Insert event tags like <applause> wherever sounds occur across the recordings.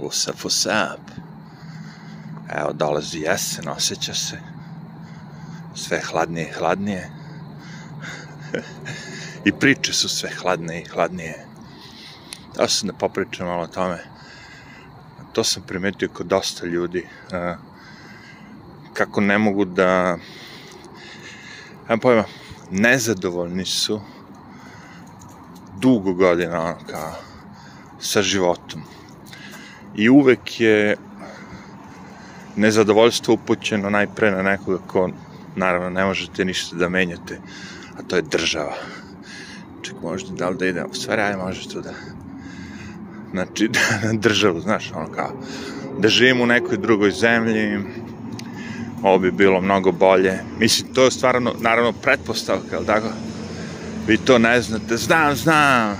What's up? Evo, dolazi jesen, osjeća se. Sve hladnije i hladnije. <laughs> I priče su sve hladnije i hladnije. Da sam da popričam malo o tome. To sam primetio kod dosta ljudi. Kako ne mogu da... Nemam pojma, nezadovoljni su dugo godina, ono, kao, sa životom. I uvek je nezadovoljstvo upućeno najpre na nekoga ko, naravno, ne možete ništa da menjate, a to je država. Ček, možda da li da idem, stvari, aj, možeš to da... Znači, <laughs> na državu, znaš, ono kao, da živim u nekoj drugoj zemlji, ovo bi bilo mnogo bolje. Mislim, to je stvarno, naravno, pretpostavka, ali tako? Vi to ne znate, znam, znam,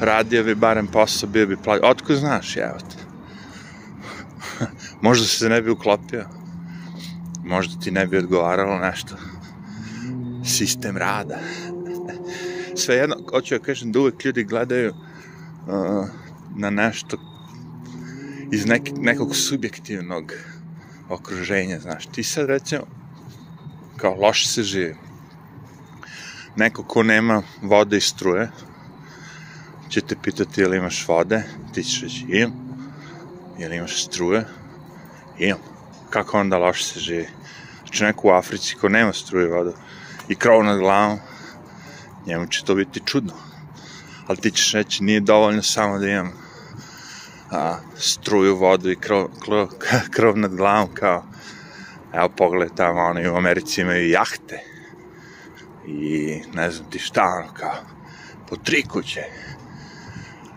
radio bi barem posao, bio bi plaćan. Otko znaš, evo? Možda se ne bi uklopio. Možda ti ne bi odgovaralo nešto. Sistem rada. <laughs> Sve jedno, hoću ja kažem da uvek ljudi gledaju uh, na nešto iz nek, nekog subjektivnog okruženja, znaš. Ti sad recimo, kao loše se živi. Neko ko nema vode i struje, će te pitati ili imaš vode, ti ćeš reći imam, ili imaš struje, imam. Kako onda loše se živi? Znači neko u Africi ko nema struje vodu i krov nad glavom, njemu će to biti čudno. Ali ti ćeš reći, nije dovoljno samo da imam a, struju, vodu i krov, krov, <laughs> krov nad glavom, kao, evo pogledaj tamo, oni u Americi imaju jahte i ne znam ti šta, ono, kao, po tri kuće.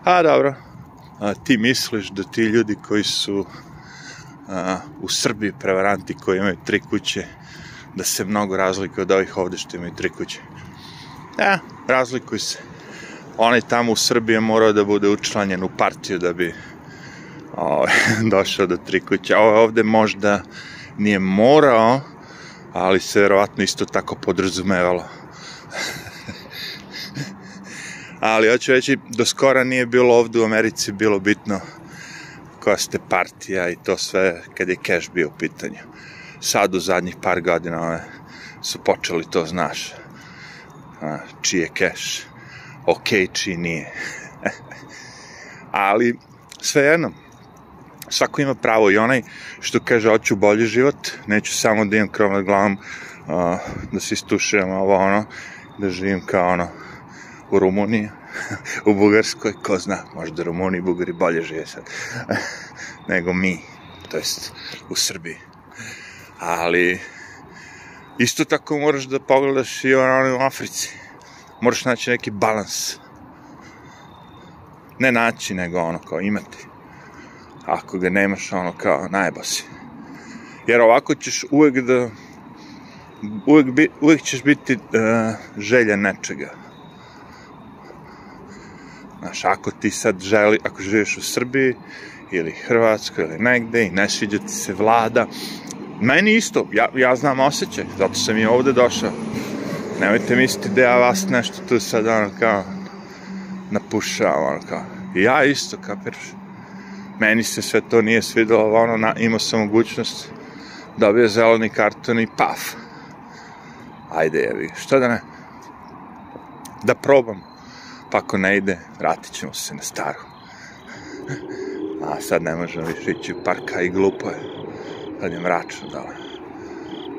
A, dobro, a, ti misliš da ti ljudi koji su u Srbiji prevaranti koji imaju tri kuće, da se mnogo razlikuju od ovih ovde što imaju tri kuće. Ja, razlikuju se. Onaj tamo u Srbiji je morao da bude učlanjen u partiju da bi o, <laughs> došao do tri kuće. Ovo ovde možda nije morao, ali se verovatno isto tako podrazumevalo. <laughs> ali hoću reći, do skora nije bilo ovde u Americi bilo bitno koja ste partija i to sve kad je cash bio u pitanju. Sad u zadnjih par godina su počeli to, znaš, a, čiji je cash, ok, čiji nije. <laughs> Ali, sve jedno, svako ima pravo i onaj što kaže hoću bolji život, neću samo da imam krov nad glavom, da se istušujem ovo ono, da živim kao ono u Rumuniji, <laughs> u Bugarskoj, ko zna, možda Rumuni i Bugari bolje žive sad <laughs> nego mi, to jest u Srbiji. Ali isto tako moraš da pogledaš i ono u Africi. Moraš naći neki balans. Ne naći, nego ono kao imati. Ako ga nemaš, ono kao najba si. Jer ovako ćeš uvek da uvek, bi, uvek ćeš biti uh, želja nečega Znaš, ako ti sad želi, ako živiš u Srbiji ili Hrvatskoj ili negde i ne sviđa ti se vlada, meni isto, ja, ja znam osjećaj, zato sam i ovde došao. Nemojte misliti da ja vas nešto tu sad ono kao napušavam, ono kao. Ja isto, kapiraš. Meni se sve to nije svidelo, ono, na, imao sam mogućnost dobio zeleni karton i paf. Ajde, jevi, što da ne? Da probam pa ako ne ide, vratit ćemo se na staru. A sad ne možemo više ići u parka i glupo je. Sad je mračno dole.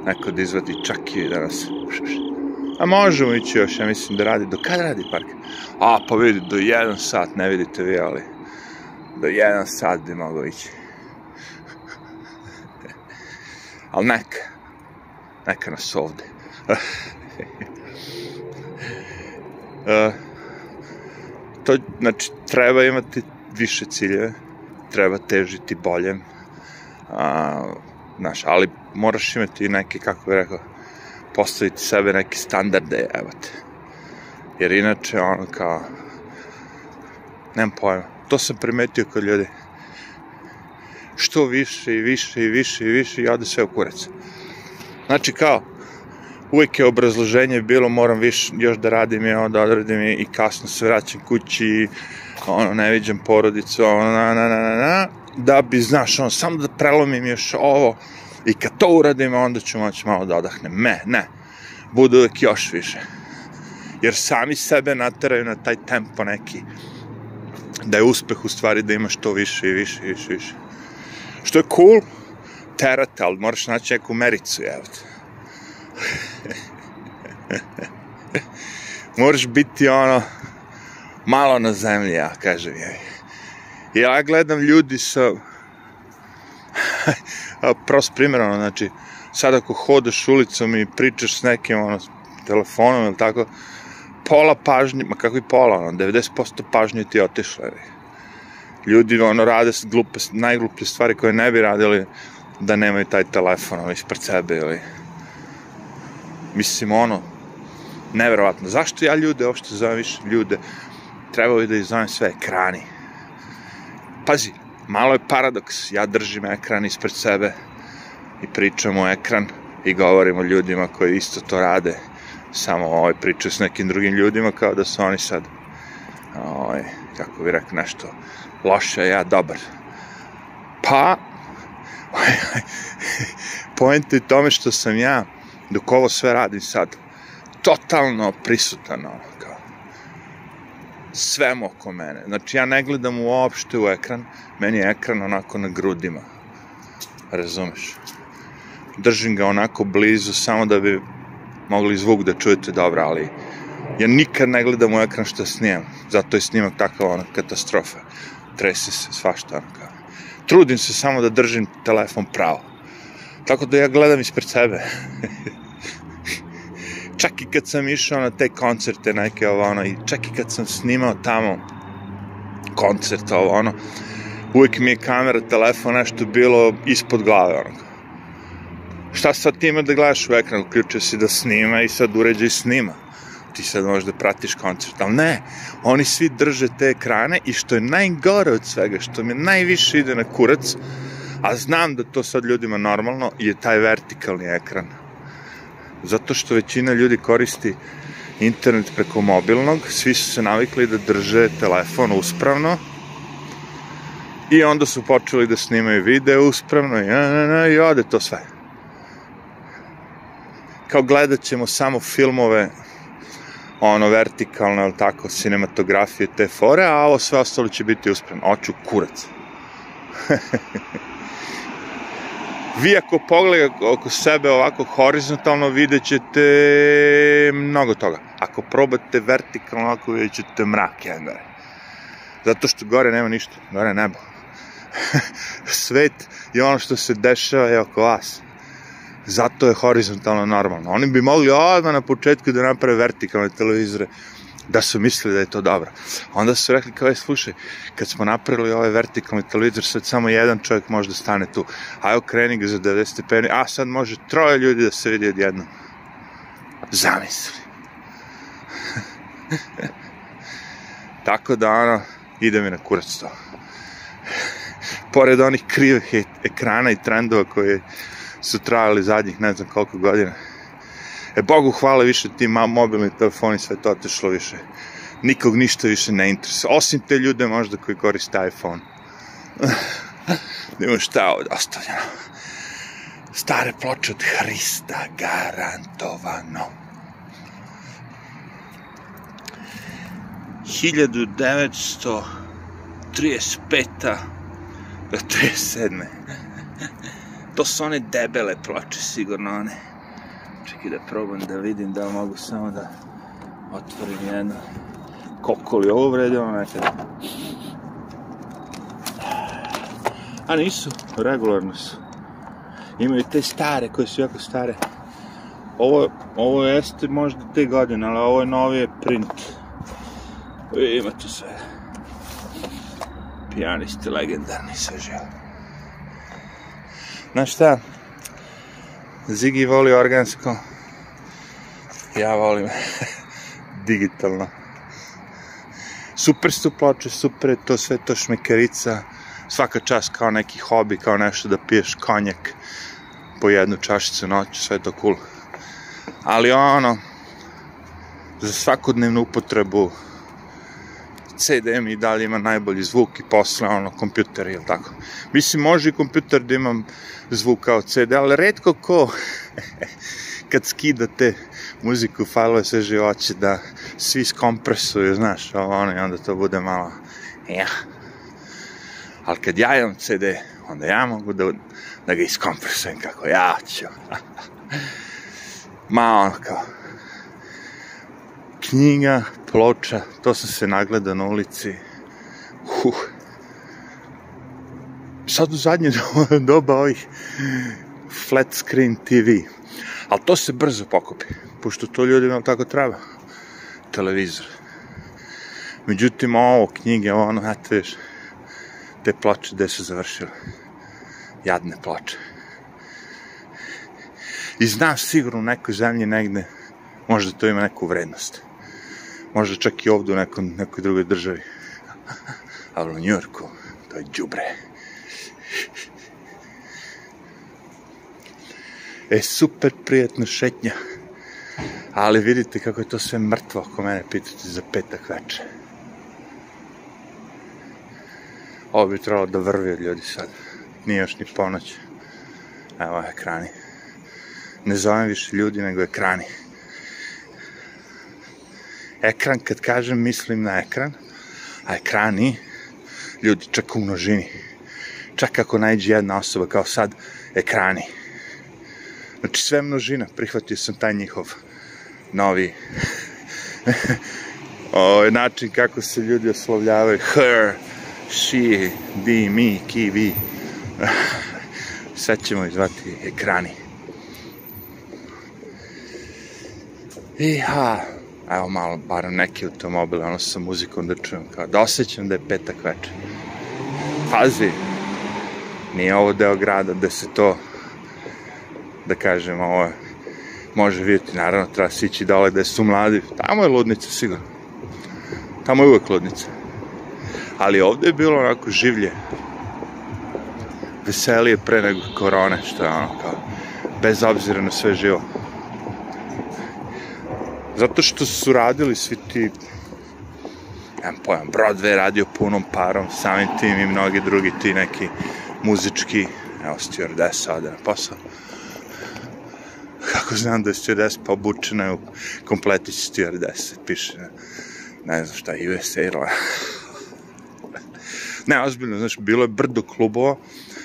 Neko da izvadi čak i da nas... A možemo ići još, ja mislim da radi. Do kada radi park? A, pa vidi, do jedan sat, ne vidite vi, ali... Do jedan sat bi mogao ići. ali neka. Neka nas ovde. uh, <laughs> to, znači, treba imati više ciljeve, treba težiti bolje, a, znaš, ali moraš imati neke, kako bih rekao, postaviti sebe neke standarde, evo te. Jer inače, ono kao, nemam pojma, to sam primetio kod ljudi. Što više i više i više i više i ode sve u kurac. Znači kao, uvek je obrazloženje bilo moram više još da radim i onda odradim i kasno se vraćam kući ono ne viđam porodicu ono na na na na na da bi, znaš, ono, samo da prelomim još ovo i kad to uradim, onda ću moći malo da odahnem. Ne, ne, budu uvek još više. Jer sami sebe nateraju na taj tempo neki, da je uspeh u stvari da imaš to više i više i više i više. Što je cool, terate, ali moraš naći neku mericu, evo te. <laughs> moraš biti ono, malo na zemlji, ja kažem, je. Ja gledam ljudi sa, <laughs> prost primjer, ono, znači, sad ako hodaš ulicom i pričaš s nekim, ono, telefonom ili tako, pola pažnje, ma kako i pola, ono, 90% pažnje ti je otišla, je. Ljudi, ono, rade glupe, najgluplje stvari koje ne bi radili da nemaju taj telefon, ono, ispred sebe, ili, mislim, ono, neverovatno. Zašto ja ljude uopšte zovem više ljude? Trebao bi da ih zovem sve ekrani. Pazi, malo je paradoks. Ja držim ekran ispred sebe i pričam o ekran i govorim o ljudima koji isto to rade. Samo ovaj priča s nekim drugim ljudima kao da su oni sad ovaj, kako bi rekao nešto loše, ja dobar. Pa, <laughs> point je tome što sam ja, dok ovo sve radim sad, totalno prisutan, ono, kao, svem oko mene. Znači, ja ne gledam uopšte u ekran, meni je ekran onako na grudima. Razumeš? Držim ga onako blizu, samo da bi mogli zvuk da čujete dobro, ali ja nikad ne gledam u ekran što snimam. Zato je snimak takav, ono, katastrofa. Trese se, svašta, ono, kao. Trudim se samo da držim telefon pravo. Tako da ja gledam ispred sebe. <laughs> čak i kad sam išao na te koncerte neke ovo ono, i čak i kad sam snimao tamo koncert ovo ono, uvijek mi je kamera, telefon, nešto bilo ispod glave ono. Šta sad ti ima da gledaš u ekran, uključio si da snima i sad uređaj snima. Ti sad možeš da pratiš koncert, ali ne, oni svi drže te ekrane i što je najgore od svega, što mi najviše ide na kurac, a znam da to sad ljudima normalno, je taj vertikalni ekran zato što većina ljudi koristi internet preko mobilnog, svi su se navikli da drže telefon uspravno i onda su počeli da snimaju video uspravno i, i ode to sve. Kao gledat ćemo samo filmove ono vertikalno, ali tako, cinematografije, te fore, a ovo sve ostalo će biti uspravno. Oću kurac. <laughs> vi ako pogledate oko sebe ovako horizontalno vidjet ćete mnogo toga. Ako probate vertikalno ovako vidjet ćete mrak jedan gore. Zato što gore nema ništa, gore nebo. <laughs> Svet je ono što se dešava je oko vas. Zato je horizontalno normalno. Oni bi mogli odmah na početku da naprave vertikalne televizore da su mislili da je to dobro. Onda su rekli kao je, slušaj, kad smo napravili ovaj vertikalni televizor, sad samo jedan čovjek može da stane tu. A evo kreni ga za 90 stepeni, a sad može troje ljudi da se vidi odjednom. Zamisli. <laughs> Tako da, ono, ide mi na kurac to. <laughs> Pored onih krivih e- ekrana i trendova koje su trajali zadnjih ne znam koliko godina, E, Bogu hvala više ti mobilni telefoni, sve to otišlo više. Nikog ništa više ne interesuje. Osim te ljude možda koji koriste iPhone. <laughs> Nemo šta ovdje ostavljeno. Stare ploče od Hrista, garantovano. 1935. do 37. to su one debele ploče, sigurno one čekaj da probam da vidim da mogu samo da otvorim jedno. Koliko li ovo vredi ono nekada a nisu, regularno su. Imaju te stare koje su jako stare. Ovo, ovo jeste možda te godine ali ovo je novije print. Ima tu sve. Pijanisti legendarni sve živo znaš šta? Zigi voli organsko. Ja volim <laughs> digitalno. Super su ploče, super je to sve to šmekerica. Svaka čas kao neki hobi, kao nešto da piješ konjak po jednu čašicu noću, sve to cool. Ali ono, za svakodnevnu upotrebu CD mi dalje ima najbolji zvuk i posle ono kompjuter ili tako. Mislim, može i kompjuter da imam zvuk kao CD, ali redko ko kad skidate muziku, failove sve živoće da svi skompresuju, znaš, ovo ono i onda to bude malo, ja. Ali kad ja imam CD, onda ja mogu da, da ga iskompresujem kako ja ću. <laughs> Ma ono kao, knjiga, ploča, to sam se nagledao na ulici. Huh. Sad u zadnje <laughs> doba ovih flat screen TV. Ali to se brzo pokupi, pošto to ljudima tako treba. Televizor. Međutim, ovo, knjige, ono, znate, viš, te ploče gde su završile. Jadne ploče. I znaš sigurno u nekoj zemlji negde, možda to ima neku vrednost možda čak i ovde u nekom, nekoj drugoj državi. <laughs> Ali u Njorku, to je džubre. E, super prijetna šetnja. Ali vidite kako je to sve mrtvo ako mene pitate za petak veče. Ovo bi trebalo da vrvi od ljudi sad. Nije još ni ponoć. Evo ekrani. Ne zovem više ljudi, nego ekrani ekran, kad kažem, mislim na ekran, a ekrani, ljudi, čak u množini. Čak ako najđe jedna osoba, kao sad, ekrani. Znači, sve množina, prihvatio sam taj njihov novi <laughs> o, način kako se ljudi oslovljavaju. Her, she, di, mi, ki, vi. <laughs> Sad ćemo izvati ekrani. I ha, evo malo, bar neki automobil, ono sa muzikom da čujem, kao da osjećam da je petak večer. Pazi, nije ovo deo grada da se to, da kažem, ovo može vidjeti, naravno, treba se ići dole gde su mladi, tamo je ludnica sigurno. Tamo je uvek ludnica. Ali ovde je bilo onako življe, veselije pre nego korone, što je ono kao, bez obzira na sve živo. Zato što su radili svi ti nemam pojam, Broadway radio punom parom, samim tim i mnogi drugi ti neki muzički, evo stewardessa ode na posao. Kako znam da je stewardess pa obučena je u kompletić stewardesse, piše na, ne znam šta, USA ili Ne, ozbiljno, znaš, bilo je brdo klubova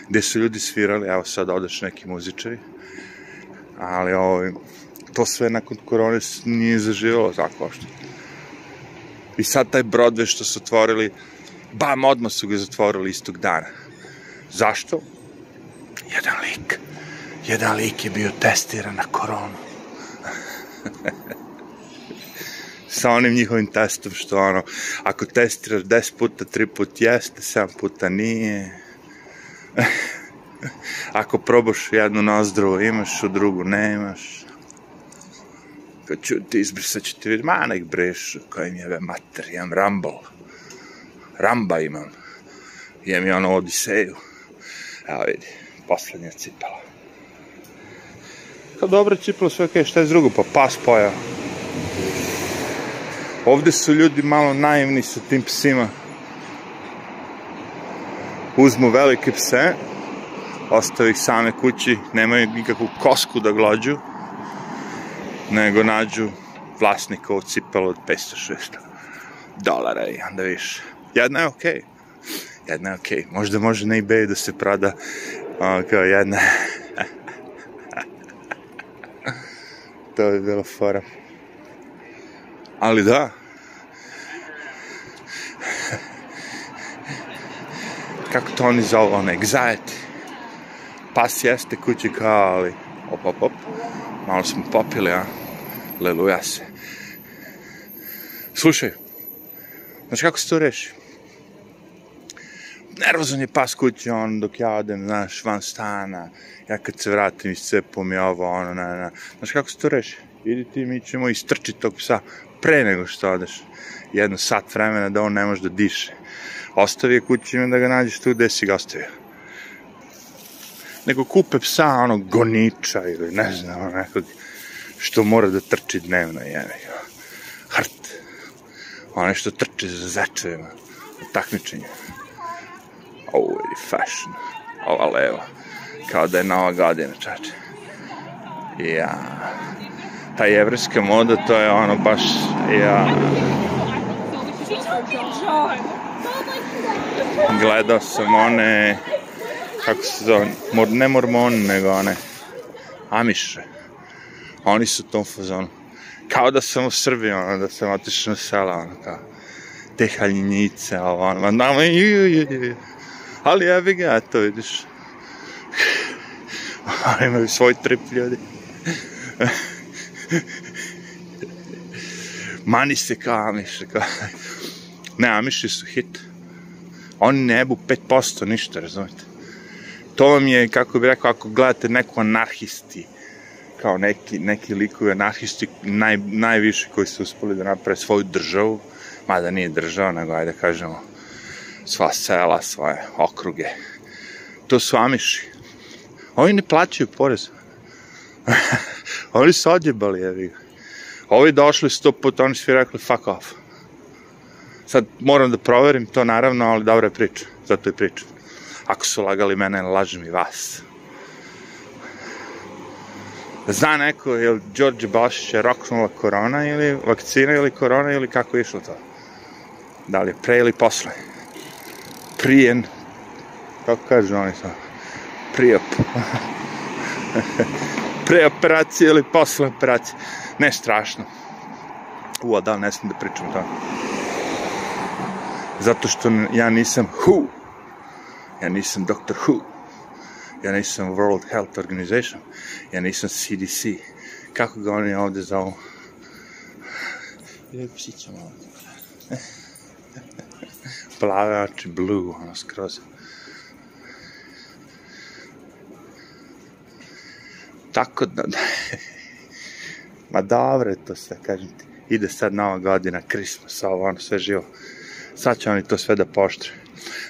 gde su ljudi svirali, evo sad odeš neki muzičari, ali ovo, to sve nakon korone nije zaživalo tako što. I sad taj Broadway što su otvorili, bam, odmah su ga zatvorili istog dana. Zašto? Jedan lik. Jedan lik je bio testiran na koronu. <laughs> sa onim njihovim testom što ono, ako testiraš 10 puta, 3 put jeste, 7 puta nije. <laughs> ako probaš jednu nozdru, imaš, u drugu nemaš kad ću ti izbrisat ću ti vidjeti, ma nek brešu, kojim jebe mater, imam Rumble, Ramba imam, imam i ono Odiseju, evo vidi, poslednja cipela. Kao dobra cipela, sve okej, okay, šta je drugo, pa pas pojao. Ovde su ljudi malo naivni sa tim psima. Uzmu velike pse, ostave ih same kući, nemaju nikakvu kosku da glođu, nego nađu vlasnika od cipela od 500-600 dolara i onda viš, jedna je okej. Okay. Jedna je okej. Okay. Možda može na eBay da se prada o, kao jedna. To bi bilo fora. Ali da. Kako to oni zovu, ono, anxiety. Pas jeste kući kao, ali, op, op, op malo smo popili, a? Leluja se. Slušaj, znaš kako se to reši? Nervozan je pas kući, on, dok ja odem, znaš, van stana, ja kad se vratim iz cepu mi ovo, ono, na, na. Znaš kako se to reši? Idi ti, mi ćemo istrčiti tog psa pre nego što odeš. Jedno sat vremena da on ne može da diše. Ostavi je kući da ga nađeš tu gde si ga ostavio nego kupe psa onog goniča ili ne znam, nekog što mora da trči dnevno, je, hrt. Oni što trče za zečevima. Takmičenje. Ovo je fashion. Ova leva. Kao da je nova godina, čače. Ja. Ta jevrijska moda, to je ono baš, ja... Gledao sam one, kako se zove, mor, ne mormoni, nego one, amiše. Oni su u tom fazonu. Kao da sam u Srbiji, ono, da sam otišao na sela, ono, kao, te haljinice, ovo, ono, nama, ju, ju, ju, ju. Ali jebi ga, to vidiš. Oni <laughs> imaju svoj trip, ljudi. <laughs> Mani se kao Amiše, kao... Ne, Amiši su hit. Oni ne jebu 5% ništa, razumete? To vam je, kako bih rekao, ako gledate neku anarhisti, kao neki, neki likovi anarhisti, naj, najviše koji su uspeli da naprave svoju državu, mada nije država, nego ajde da kažemo, sva sela, svoje okruge. To su Amiši. Oni ne plaćaju porez. <laughs> oni su odjebali, jevi ga. Ovi došli sto puta, oni svi rekli fuck off. Sad moram da proverim to naravno, ali dobra je priča. Zato je priča. Ako su lagali mene, lažem i vas. Zna neko, je li Đorđe Balšić je roknula korona ili vakcina ili korona ili kako je išlo to? Da li je pre ili posle? Prijen, kako kažu oni to? Prijop. pre operacije ili posle operacije. Ne strašno. U, a da, ne smijem da pričam to. Zato što ja nisam WHO. Ja nisam Dr. WHO. Ja nisam World Health Organization. Ja nisam CDC. Kako ga oni ovde zovu? Psića malo. Plave oči, blue, ono skroz. Tako da, <laughs> ma dobro to sve, kažem ti. Ide sad nova godina, Christmas, ovo, ono, sve živo. Sad će oni to sve da poštre.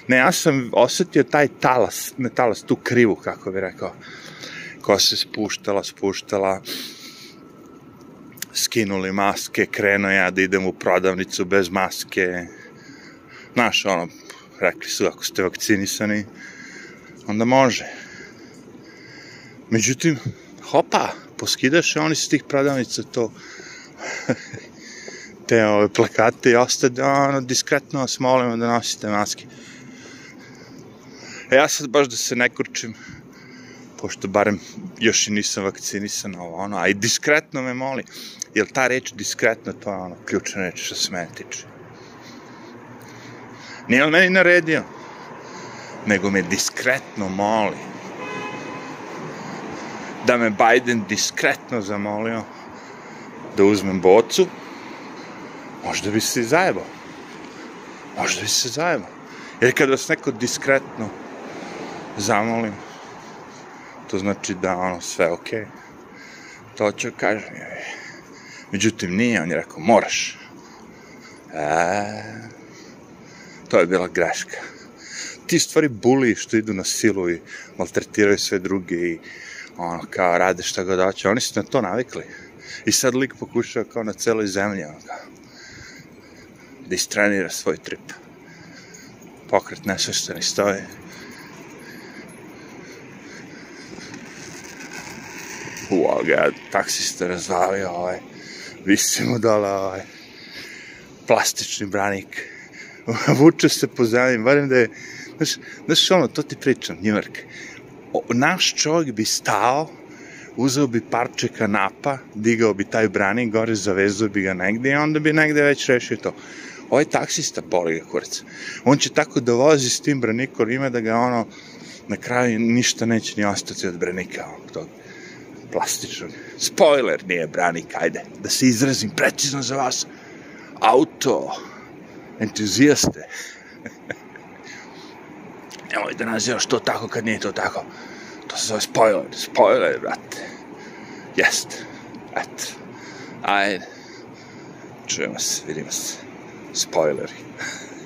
Ne, ja sam osetio taj talas, ne talas, tu krivu, kako bi rekao, ko se spuštala, spuštala, skinuli maske, krenuo ja da idem u prodavnicu bez maske. Znaš, ono, rekli su, ako ste vakcinisani, onda može. Međutim, hopa, poskidaš oni s tih prodavnica to <laughs> te ove plakate i ostade, ono, diskretno vas molimo da nosite maske. E ja sad baš da se ne kurčim, pošto barem još i nisam vakcinisan, ovo, ono, a i diskretno me moli, jer ta reč diskretno, to je ono, ključna reč što se mene tiče. Nije on meni naredio, nego me diskretno moli da me Biden diskretno zamolio da uzmem bocu, možda bi se zajebao. Možda bi se zajebao. Jer kad vas neko diskretno zamolim, to znači da ono sve ok. To ću kažem. Međutim, nije, on je rekao, moraš. E, to je bila greška. Ti stvari buli što idu na silu i maltretiraju sve druge i ono, kao, rade šta god hoće. Oni su na to navikli. I sad lik pokušava kao na celoj zemlji, ono, kao, da istrenira svoj trip. Pokret nesvešteni stoje. Uo, ga, taksista razvalio, ovaj, visimo dole, ovaj, plastični branik. <laughs> Vuče se po zemlji, barem da je, znaš, znaš ono, to ti pričam, Njujork. Naš čovjek bi stao, uzeo bi parče kanapa, digao bi taj branik gore, zavezao bi ga negde i onda bi negde već rešio to ovaj taksista boli ga kurac. On će tako da vozi s tim branikom, ima da ga ono, na kraju ništa neće ni ostati od branika, ono, tog plastičnog. Spoiler, nije branik, ajde, da se izrazim precizno za vas. Auto, entuzijaste. <laughs> Nemoj da nazivaš to tako kad nije to tako. To se zove spoiler, spoiler, brate. Jest, eto. Ajde. Čujemo se, vidimo se spoileri. <laughs>